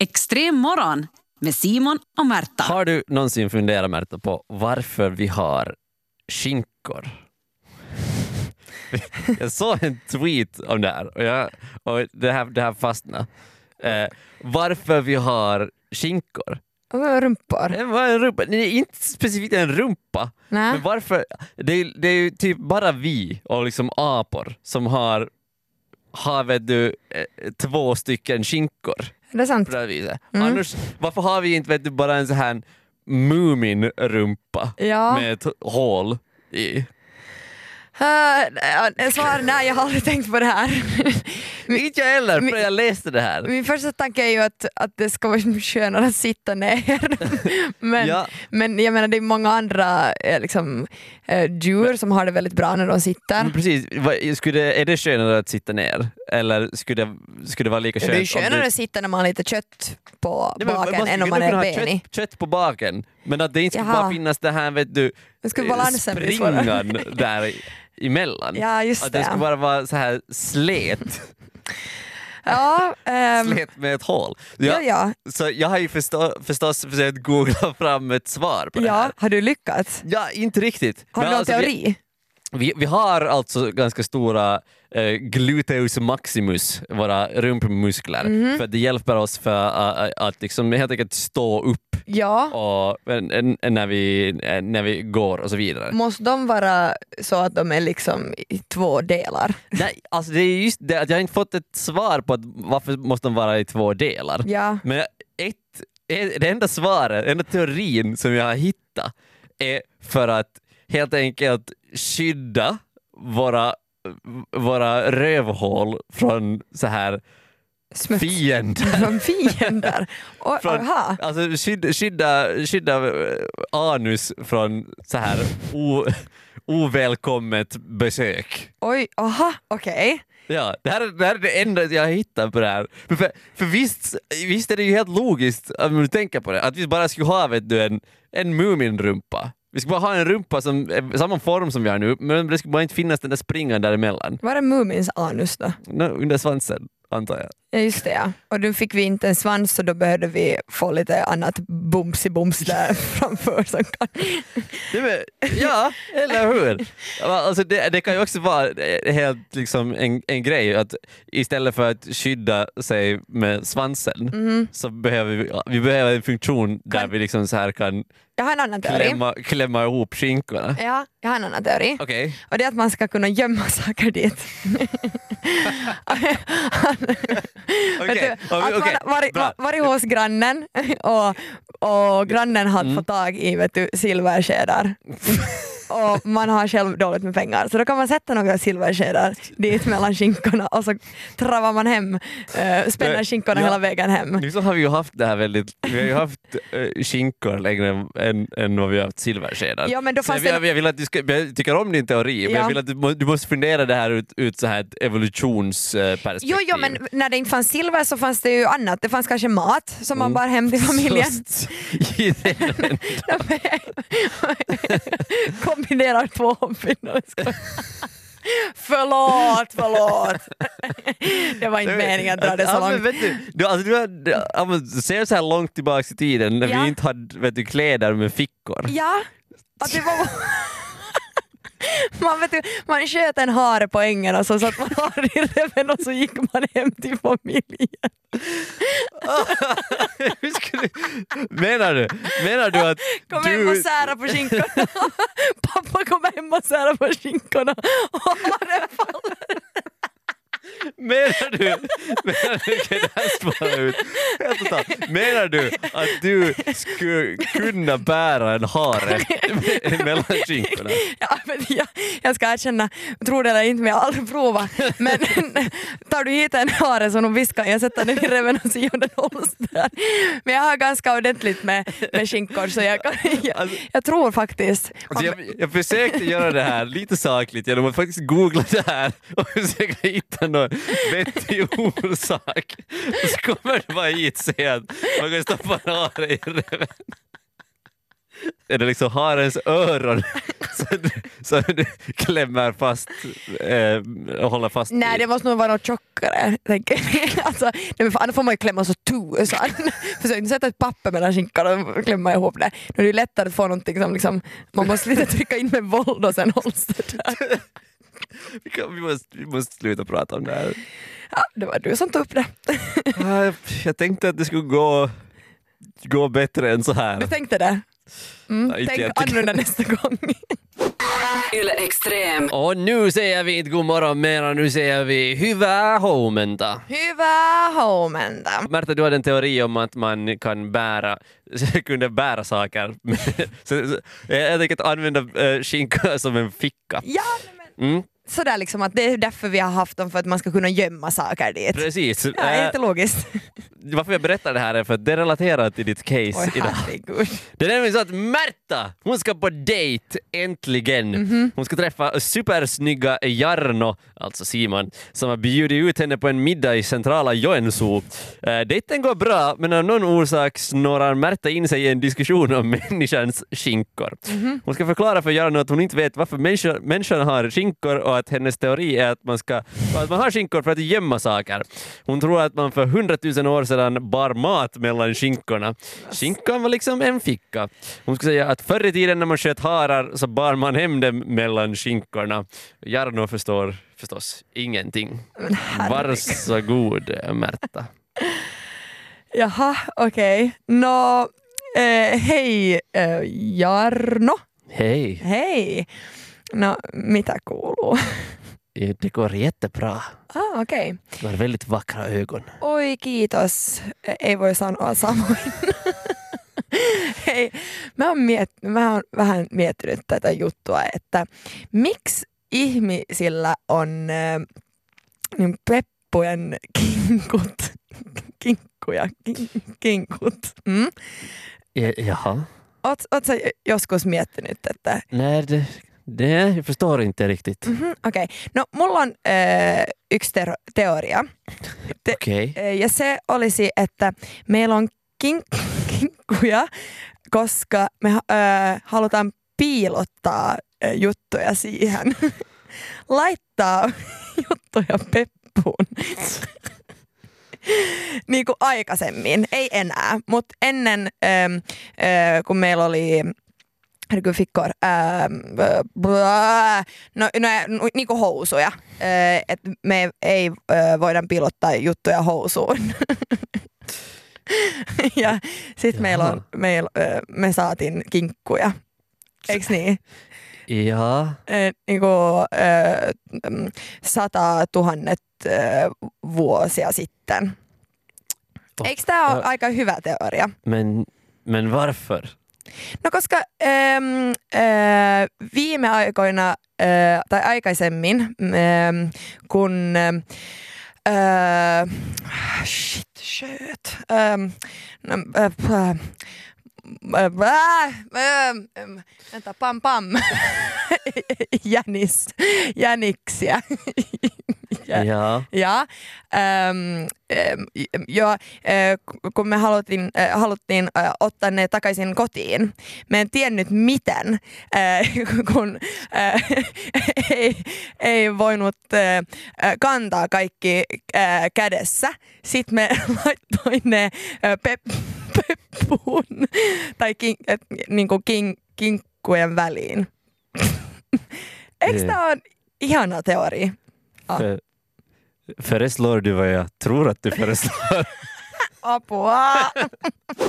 Extrem morgon med Simon och Märta. Har du någonsin funderat Märta på varför vi har skinkor? jag såg en tweet om det här och, jag, och det, här, det här fastnade. Eh, varför vi har skinkor? Rumpor. Det var en rumpa. Nej, inte specifikt en rumpa. Nej. Men varför? Det är, det är ju typ bara vi och liksom apor som har, har vet du, eh, två stycken skinkor Det är sant. på det här viset. Mm. Annars, varför har vi inte vet du, bara en sån här Moomin-rumpa Ja. med ett hål i? Uh, svar nej, jag har aldrig tänkt på det här. Inte jag heller, för jag läste det här. Min första tanke är ju att, att det ska vara skönare att sitta ner. men, Ja. men jag menar det är många andra eh, liksom, eh, djur som har det väldigt bra när de sitter. Men precis, skulle, är det skönare att sitta ner? Eller skulle det, skulle det vara lika skönt Det är skönare du- att sitta när man har lite kött på Nej, men baken man än om man är benig. Kött, kött på baken, men att det inte skulle Jaha. bara finnas det här vet du, springan där i- emellan. Ja, just att det det. skulle bara vara så här slet, Ja, ehm, slet med ett hål. ja, ja. Så jag har ju förstå, förstås försökt googla fram ett svar på det ja, här. har du lyckats? Ja, inte riktigt. Har du någon alltså, teori? Vi, vi, har alltså ganska stora eh, gluteus maximus, våra rumpmuskler, Mhm. för det hjälper oss för att, att liksom helt enkelt stå upp Ja. och, en- en- när, vi, eh, när vi går och så vidare. Måste de vara så att de är liksom i två delar? Nej, alltså det är just det att jag har inte fått ett svar på att varför måste de vara i två delar. Ja. Men ett, ett, det enda svaret, den enda teorin som jag har hittat är för att helt enkelt skydda våra, våra rövhål från så här Smuts. fiender. Från fiender? Och, Från, aha. alltså skydda, skydda, skydda eh, anus från så här o, ovälkommet besök. Oj, aha, okej. Ja, det här, är, det här är det enda jag har hittat på det här. För, för, för visst, visst är det ju helt logiskt om du tänker på det, att vi bara skulle ha vet du, en, en Mumin-rumpa. Vi skulle bara ha en rumpa som är samma form som vi har nu, men det skulle bara inte finnas den där springan däremellan. Var är Mumins anus då? No, under svansen, antar jag. Ja just det ja. Och då fick vi inte en svans så då behövde vi få lite annat bums där framför som kan... Ja, eller hur? Alltså det, det kan ju också vara helt liksom en, en grej att istället för att skydda sig med svansen så behöver vi, vi behöver en funktion där Kan- vi liksom så här kan Jag har en annan teori. klämma, klämma ihop skinkorna. Ja, jag har en annan teori. Okej. Och det är att man ska kunna gömma saker dit. Du, att man varit, bra. varit hos grannen och, och grannen har Mm. fått tag i vet du, silverskedar. och man har själv dåligt med pengar så då kan man sätta några silverskedar dit mellan skinkorna och så travar man hem, uh, spänner skinkorna ja. hela vägen hem. Nu så har vi ju haft det här väldigt, vi har ju haft uh, skinkor längre än, än vad vi har haft silverskedar. Ja, men då fanns jag, jag vill att du ska, jag tycker om din teori, men Ja. jag vill att du, du måste fundera det här ut, ut så här ett evolutionsperspektiv. Jo, jo, men när det inte fanns silver så fanns det ju annat. Det fanns kanske mat som man bar hem till familjen. Mm. Kombinerar två hobbyn. Förlåt, förlåt. Det var inte meningen att dra det så Ja, men långt. du, du, alltså, du, du, ser så här långt tillbaka i tiden när Ja. vi inte hade vet du, kläder med fickor. Ja, att det var... Man, vet man sköt en hare på ängen och så satt man haren i reven och så gick man hem till familjen. Menar du, menar du att Kom du... hem och sära på skinkorna. Pappa kom hem och sära på skinkorna och haren faller. Menar du, menar du, ut helt totalt. Menar du att du skulle kunna bära en hare mellan skinkorna? Ja, men jag, jag ska erkänna, tro det eller inte men jag har aldrig provat. Men tar du hit en hare så nog visst kan jag sätta den i reven och se om den hålls där. Men jag har ganska ordentligt med, med skinkor så jag, kan, jag, Alltså- jag tror faktiskt. Alltså jag, jag försökte göra det här lite sakligt genom att faktiskt googla det här och försöka hitta någon vettig orsak. Och så kommer det bara hit säga att man kan stoppa en hare i reven. Är det liksom harens öron som du klämmer fast eh, och håller fast Nej i? det måste nog vara något tjockare. tänker alltså, nej, annars får man ju klämma så tusan. Försök inte sätta ett papper mellan skinkorna och klämma ihop det. Då är det ju lättare att få någonting som liksom, man måste lite trycka in med våld och sen hålls det där. Vi, kan, vi, måste, vi måste sluta prata om det här. Ja, det var du som tog upp det. Ah, Jag tänkte att det skulle gå, gå bättre än så här. Du tänkte det? Mm, inte tänk jättekul. annorlunda nästa gång. Yle Extrem. Och nu säger vi inte god morgon mera, nu säger vi hyvää huomenta. Hyvää huomenta. Märta, du hade en teori om att man kan bära, kunde bära saker. så, så, jag tänker att använda äh, skinka som en ficka. Ja, men Mm, sådär liksom att det är därför vi har haft dem för att man ska kunna gömma saker dit. precis. Ja, är Äh, inte logiskt? varför jag berättar det här är för att det relaterar till ditt case Oj idag. herregud. Det är nämligen så att Märta, hon ska på dejt äntligen. Mhm. Hon ska träffa supersnygga Jarno, alltså Simon, som har bjudit ut henne på en middag i centrala Joensuu. Eh, dejten går bra, men av någon orsak snårar Märta in sig i en diskussion om människans skinkor. Mhm. Hon ska förklara för Jarno att hon inte vet varför människa, människan har skinkor och att hennes teori är att man, ska, att man har skinkor för att gömma saker. Hon tror att man för hundratusen år sedan bar mat mellan skinkorna. Skinkan var liksom en ficka. Hon skulle säga att förr i tiden när man sköt harar så bar man hem dem mellan skinkorna. Jarno förstår förstås ingenting. Varsågod Märta. Jaha, okej. Nå, eh, hej eh, Jarno. Hej, Hej. No, mitä kuuluu? det går jättebra. Ah, okej. Du har väldigt vackra ögon. Oi kiitos. Ei voi sanoa samoin. Hei, mä oon, miet, mä oon vähän miettinyt tätä juttua, että miksi ihmisillä on äh, niin peppujen kinkut, kinkkuja, kin, kinkut. Mm? Ja, jaha. Oot, oot sä joskus miettinyt, että Nej, det, det, jag förstår inte riktigt. Mhm, Okei, no mulla on äh, yksi tero- teoria. Te- Okej. Äh, Ja se olisi, että meillä on kink- kinkkuja, koska me äh, halutaan piilottaa äh, juttuja siihen. Laittaa juttuja peppuun. niin kuin aikaisemmin, ei enää, mutta ennen ähm, äh, kun meillä oli herregud fickor, blah, no, no niinku housuja, äh, että me ei äh, voida piilottaa juttuja housuun. ja sitten meillä on, meil, äh, me saatiin kinkkuja, eiks niin? Ja, Äh, niinku, äh, sata tuhannet äh, vuosia sitten. Oh, Eikö tämä ole aika hyvä teoria? men, men varför? No koska ähm, äh, viime aikoina äh, tai aikaisemmin, ähm, kun ähm, äh, shit, shit, ähm, no, äh, äh, äh, pam pam, jänis, jäniksiä. Ja- Ja. Ja, ähm, ähm, ja äh, kun me haluttiin, äh, haluttiin äh, ottaa ne takaisin kotiin, me en tiennyt miten, äh, kun äh, ei, ei voinut äh, äh, kantaa kaikki äh, kädessä. Sitten me laittoin ne äh, pep, peppuun tai kin, äh, niinku kin, kinkkujen väliin. Eikö tämä ole ihana teoria? För, föreslår du vad jag tror att du föreslår? Apua!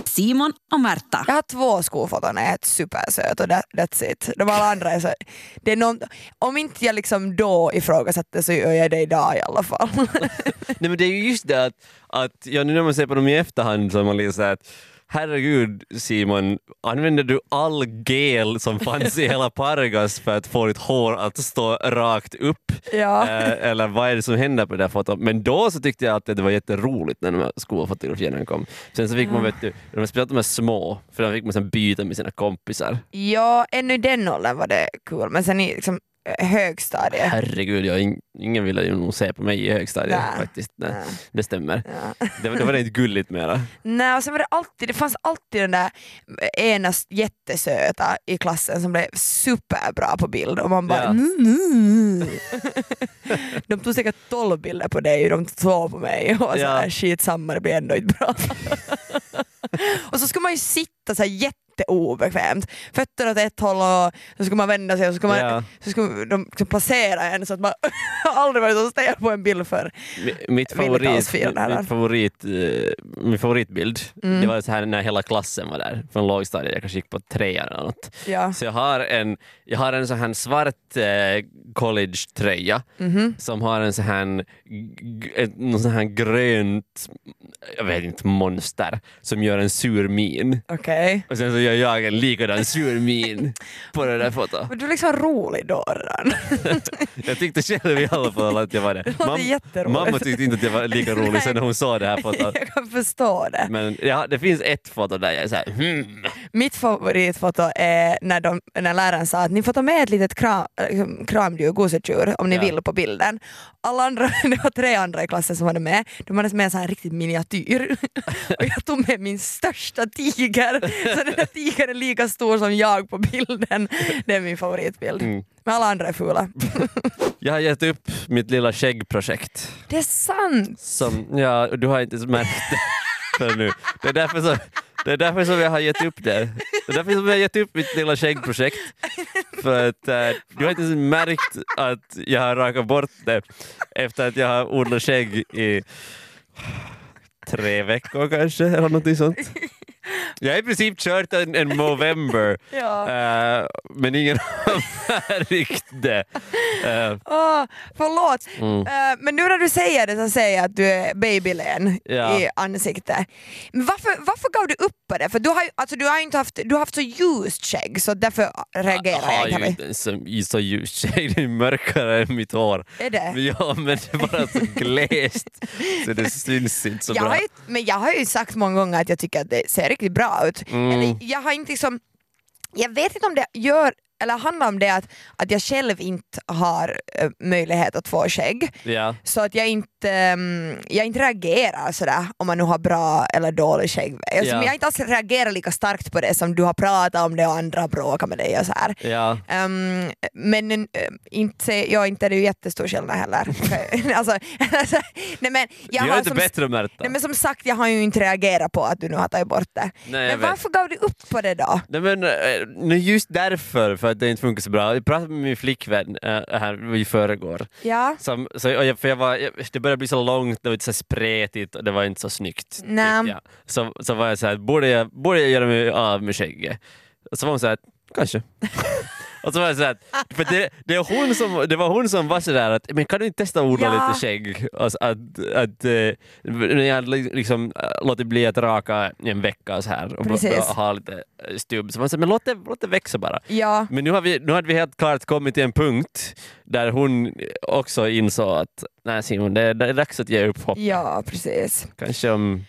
Simon och Märta. Jag har två skofoton, är helt supersöt och that, that's it. De alla andra är så... Det är någon, om inte jag liksom då ifrågasatte så gör jag det idag i alla fall. Nej men det är ju just det att, att ja, nu när man ser på dem i efterhand så är man lite såhär att herregud Simon, använder du all gel som fanns i hela Pargas för att få ditt hår att stå rakt upp? ja. Eh, eller vad är det som händer på det där fotot? Men då så tyckte jag att det var jätteroligt när de här skolfotografierna kom. Sen så fick man, vet du, de, speciellt de här små, för då fick man sen byta med sina kompisar. ja, ännu i den åldern var det kul. Men sen i liksom högstadiet. Herregud, jag, ing- ingen ville ju nog se på mig i högstadiet Nej. faktiskt. Nej, Nej. det stämmer. Ja. Det, det var inte gulligt mera. Nej, och sen var det alltid, det fanns alltid den där ena jättesöta i klassen som blev superbra på bild och man bara Ja. "Mm, mm." De tog säkert tolv bilder på dig de två på mig och så Ja. här, skitsamma det blir ändå inte bra. och så ska man ju sitta så här jätteobekvämt, fötterna åt ett håll och så ska man vända sig och så ska, man, Ja. så ska de liksom placera en så att man aldrig varit så stel på en bild för. Mi- Mitt favorit, mitt favorit, min favoritbild, Mm. det var så här när hela klassen var där från lågstadiet, jag kanske gick på trean eller något. Ja. Så jag har en, jag har en sån här svart eh, collegetröja Mhm. som har en sån här, någon sån här grönt, jag vet inte, monster som gör en sur min. Okej. Och sen så gör jag en likadan sur min på det där fotot. Men du är liksom rolig då redan. Jag tyckte själv i alla fall att jag var det. låter Mam- mamma tyckte inte att jag var lika rolig sen när hon såg det här fotot. Jag kan förstå det. Men ja, det finns ett foto där jag är såhär hmm. Mitt favoritfoto är när, de, när läraren sa att ni får ta med ett litet kram, liksom, kramdjur, gosedjur om ni Ja. vill på bilden. Alla andra, det var tre andra i klassen som hade med, de hade med en sån här riktigt miniatyr. Och jag tog med min största tiger, så den tigern är lika stor som jag på bilden. Det är min favoritbild. Mm. Men alla andra är fula. Jag har gett upp mitt lilla skäggprojekt. Det är sant! Som, ja, du har inte märkt det för nu. Det är därför som, det är därför som jag har gett upp det. Det är därför som jag har gett upp mitt lilla skäggprojekt. För att äh, du har inte ens märkt att jag har rakat bort det efter att jag har odlat skägg i tre veckor kanske, eller någonting sånt. Jag har i princip kört en, en Movember, Ja. äh, men ingen har märkt det. Äh, Åh, förlåt, Mm. Eh, men nu när du säger det så säger jag att du är babylän Ja. i ansiktet. Men varför, varför gav du upp på det? För du har alltså, du har inte haft, du har haft så ljust skägg så därför reagerar har jag ju inte. så, så ljust skägg, det är mörkare än mitt hår. Är det? Men Ja, men det är bara så glest så det syns inte så Jag bra. har ju, men jag har ju sagt många gånger att jag tycker att det ser riktigt bra ut. Mm. Eller, jag har inte liksom, jag vet inte om det gör eller handlar om det att, att jag själv inte har eh, möjlighet att få skägg. Ja. Så att jag inte, mm, jag inte reagerar sådär om man nu har bra eller dålig skäggväxt. Alltså, men Jag har inte alls reagerat lika starkt på det som du har pratat om det och andra har bråkat med dig och så här. Um, men uh, inte, jag inte är det ju jättestor skillnad heller. alltså, alltså, nej, men jag Du har inte som, bättre Märta. nej, men som sagt, jag har ju inte reagerat på att du nu har tagit bort det. Nej, men vet. varför gav du upp på det då? Nej, men, eh, nu just därför, för att det inte funkar så bra. Jag pratade med min flickvän äh, här i förrgår. Ja. Som, så, jag, för jag var, jag, det började bli så långt, det var lite så spretigt och det var inte så snyggt. Nej. Så, så var jag så här, borde jag, borde jag göra mig av med skägget? Och så var hon så här, kanske. Och så var jag så här, för det, det, är hon som, det var hon som var sådär att men kan du inte testa att odla Ja. lite skägg? Alltså att, att, eh, när jag li- liksom äh, låtit bli att raka i en vecka och så här och, Precis. och ha lite eh, stubb. Så man sa, men låt det, låt det växa bara. Ja. Men nu, har vi, nu hade vi helt klart kommit till en punkt där hon också insåg att nej Simon, det, det är dags att ge upp hopp. ja, precis. Kanske om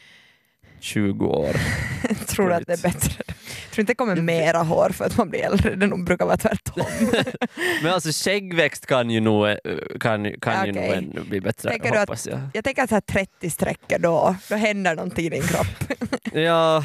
20 år. Tror du att det är bättre? Tror inte det kommer mera hår för att man blir äldre, det nog brukar vara tvärtom. Men alltså skäggväxt kan ju nog, eh, kan, kan ju nog Okej. ännu bli bättre, Tänker du att- hoppas jag. Jag tänker att så här 30 sträckor då, då händer någonting i din kropp. Ja,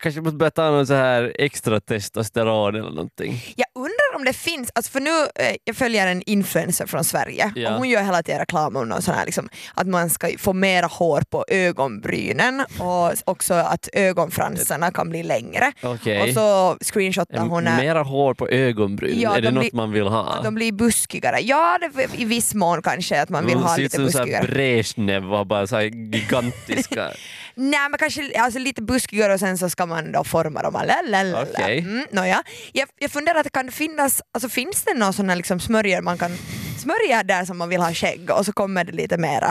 kanske måste börja ta någon så här extra testosteron eller någonting. Jag undrar om det finns, alltså för nu, eh, jag följer en influencer från Sverige Ja. och hon gör hela tiden reklam om någon sån här, liksom, att man ska få mera hår på ögonbrynen och också att ögonfransarna kan bli längre. Okej. Och så screenshotar En- hon Mera hår på ögonbryn, Ja, är det de något blir- man vill ha? de blir buskigare. Ja, det, i viss mån kanske att man vill Hon ha ser ut lite som så här buskigare. Brezhnev och har bara så gigantiska... Nej men kanske alltså, lite buskigare och sen så ska man då forma dem. Lalalala. Okej. Mm, nåja. jag, jag funderar att det kan finnas, alltså finns det någon sån här liksom smörjor man kan smörja där som man vill ha skägg och så kommer det lite mera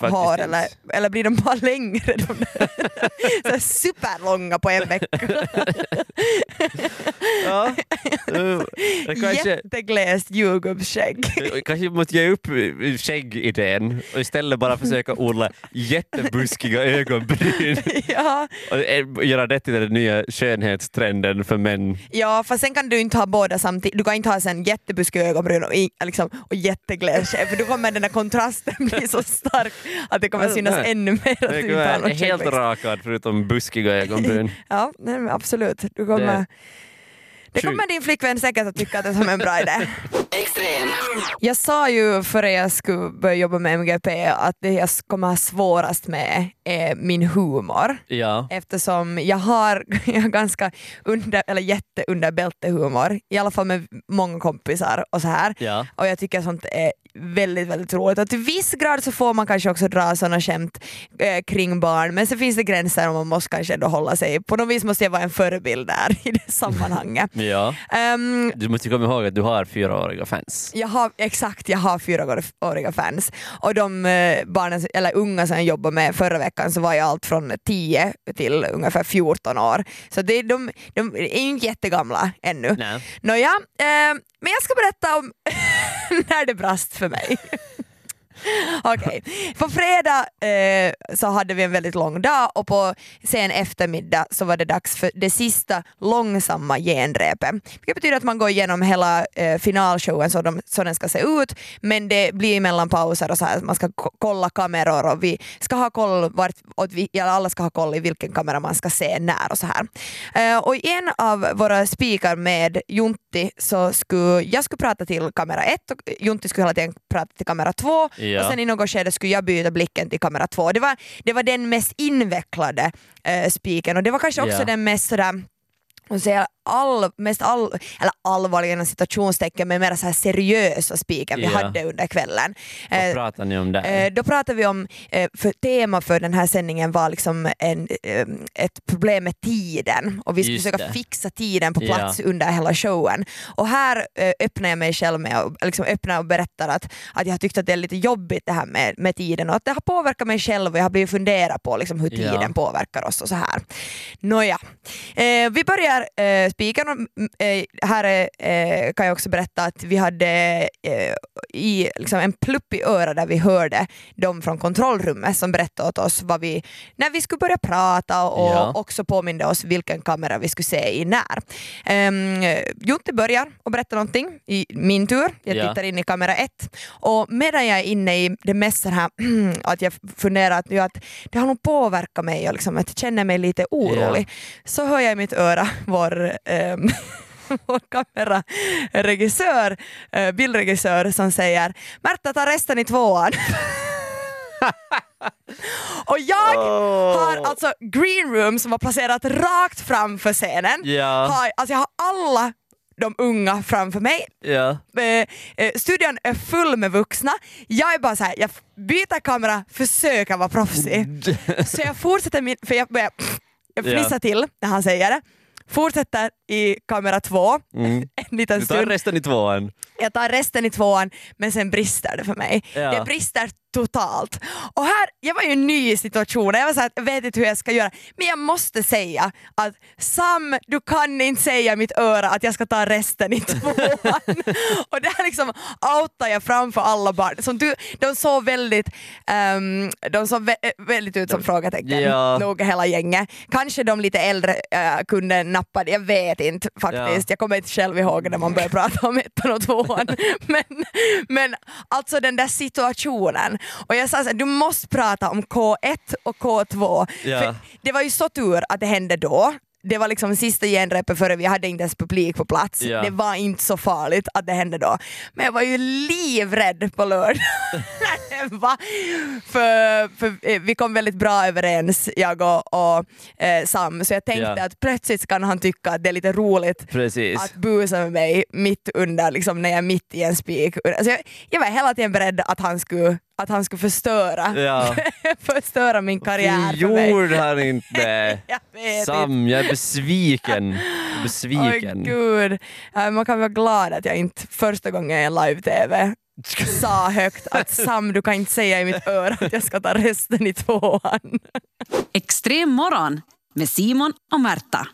hår inte. eller, eller blir de bara längre? De så superlånga på en vecka. Ja. Kanske, Jätteglest jordgubbsskägg. kanske måste ge upp skäggidén och istället bara försöka odla jättebuskiga ögonbryn ja. och eh, göra det till den nya skönhetstrenden för män. ja, fast sen kan du inte ha båda samtidigt. Du kan inte ha sen jättebuskiga ögonbryn och, liksom, och jättegles skägg för då kommer den där kontrasten bli så stark att det kommer synas nej. ännu mer att inte kommer helt rakad förutom buskiga ögonbryn. Ja, nej, absolut. Du kommer, Det- det kommer din flickvän säkert att tycka att det är som en bra idé. Extrem. Jag sa ju före jag skulle börja jobba med MGP att det jag kommer ha svårast med är min humor. Ja. Eftersom jag har, jag har ganska under, eller jätte under bältehumor, i alla fall med många kompisar och så här. Ja. Och jag tycker sånt är väldigt, väldigt roligt. Och till viss grad så får man kanske också dra sådana skämt eh, kring barn, men så finns det gränser och man måste kanske ändå hålla sig. På något vis måste jag vara en förebild där i det sammanhanget. ja. Ehm, Du måste komma ihåg att du har fyraåriga fans. jag har, exakt, jag har fyraåriga fans och de eh, barnen, eller unga som jag jobbade med förra veckan så var jag allt från 10 till ungefär 14 år. Så det, de, de är ju inte jättegamla ännu. Nej. Nåja, eh, men jag ska berätta om när det brast för mig. Okej, på fredag eh, så hade vi en väldigt lång dag och på sen eftermiddag så var det dags för det sista långsamma genrepet. Vilket betyder att man går igenom hela eh, finalshowen så, de, så den ska se ut men det blir mellan pauser och så här, man ska kolla kameror och vi ska ha koll vart, och vi, alla ska ha koll i vilken kamera man ska se när och så här. Eh, och i en av våra spikar med Juntti så skulle jag skulle prata till kamera ett och eh, Juntti skulle hela tiden prata till kamera två Ja. och sen i något skede skulle jag byta blicken till kamera två. Det var, det var den mest invecklade eh, spiken och det var kanske också Ja. den mest sådär och säga all, mest all, eller allvarliga inom citationstecken men mer så här seriösa spiken vi Ja. hade under kvällen. Vad Eh, pratar ni om där? Eh, då pratade vi om, eh, för tema för den här sändningen var liksom en, ett problem med tiden och vi skulle Just försöka det. fixa tiden på plats under hela showen. Och här öppnar jag mig själv med och, liksom öppnar och berättar att, att jag har tyckt att det är lite jobbigt det här med, med tiden och att det har påverkat mig själv och jag har blivit fundera på liksom hur tiden påverkar oss och så här. Nåja, eh, vi börjar eh, spiken och eh, här är, eh, kan jag också berätta att vi hade eh, i, liksom en plupp i örat där vi hörde de från kontrollrummet som berättade åt oss vad vi, när vi skulle börja prata och Ja. också påminde oss vilken kamera vi skulle se i när. Um, Jonte börjar och berätta någonting i min tur. Jag Ja. tittar in i kamera ett och medan jag är inne i det mest här att jag funderar att, ja, att det har nog påverkat mig och liksom att jag känner mig lite orolig så hör jag i mitt öra vår ehm, vår kameraregissör, eh, bildregissör som säger Märta ta resten i tvåan. och jag har alltså green room som var placerat rakt framför scenen. Ja. Har, alltså jag har alla de unga framför mig. Ja. Eh, eh, studion är full med vuxna. Jag är bara så här, jag byter kamera, försöker vara proffsig. Så jag fortsätter min, för jag börjar, jag Ja. fnissar till när han säger det. Fortsätter i kamera två, Mm. en liten Du tar stund. resten i tvåan. Jag tar resten i tvåan men sen brister det för mig. Ja. Det brister totalt. Och här, jag var ju ny i situationen, jag var så här, jag vet inte hur jag ska göra. Men jag måste säga att Sam, du kan inte säga mitt öra att jag ska ta resten i tvåan. och det här liksom outar jag framför alla barn. Som du, de såg väldigt, ehm, de såg vä- väldigt ut som frågetecken, Ja. nog hela gänget. Kanske de lite äldre uh, kunde nappa det, jag vet inte faktiskt. Jag kommer inte själv ihåg när man började prata om ettan och tvåan. men, men alltså den där situationen. Och jag sa såhär, du måste prata om K1 och K2. Ja. För det var ju så tur att det hände då. Det var liksom sista genrepet före vi hade inte ens publik på plats. Ja. Det var inte så farligt att det hände då. Men jag var ju livrädd på lördag. För, för eh, vi kom väldigt bra överens, jag och, och eh, Sam, så jag tänkte Ja. att plötsligt kan han tycka att det är lite roligt Precis. att busa med mig mitt under, liksom, när jag är mitt i en spik. Alltså jag, jag var hela tiden beredd att han skulle, att han skulle förstöra, Ja. förstöra min karriär för mig. gjorde han inte. Jag Sam, jag är besviken. Besviken. gud. Äh, Man kan vara glad att jag inte första gången i en live-tv sa högt att Sam du kan inte säga i mitt öra att jag ska ta resten i tvåan. Extrem morgon med Simon och Märta.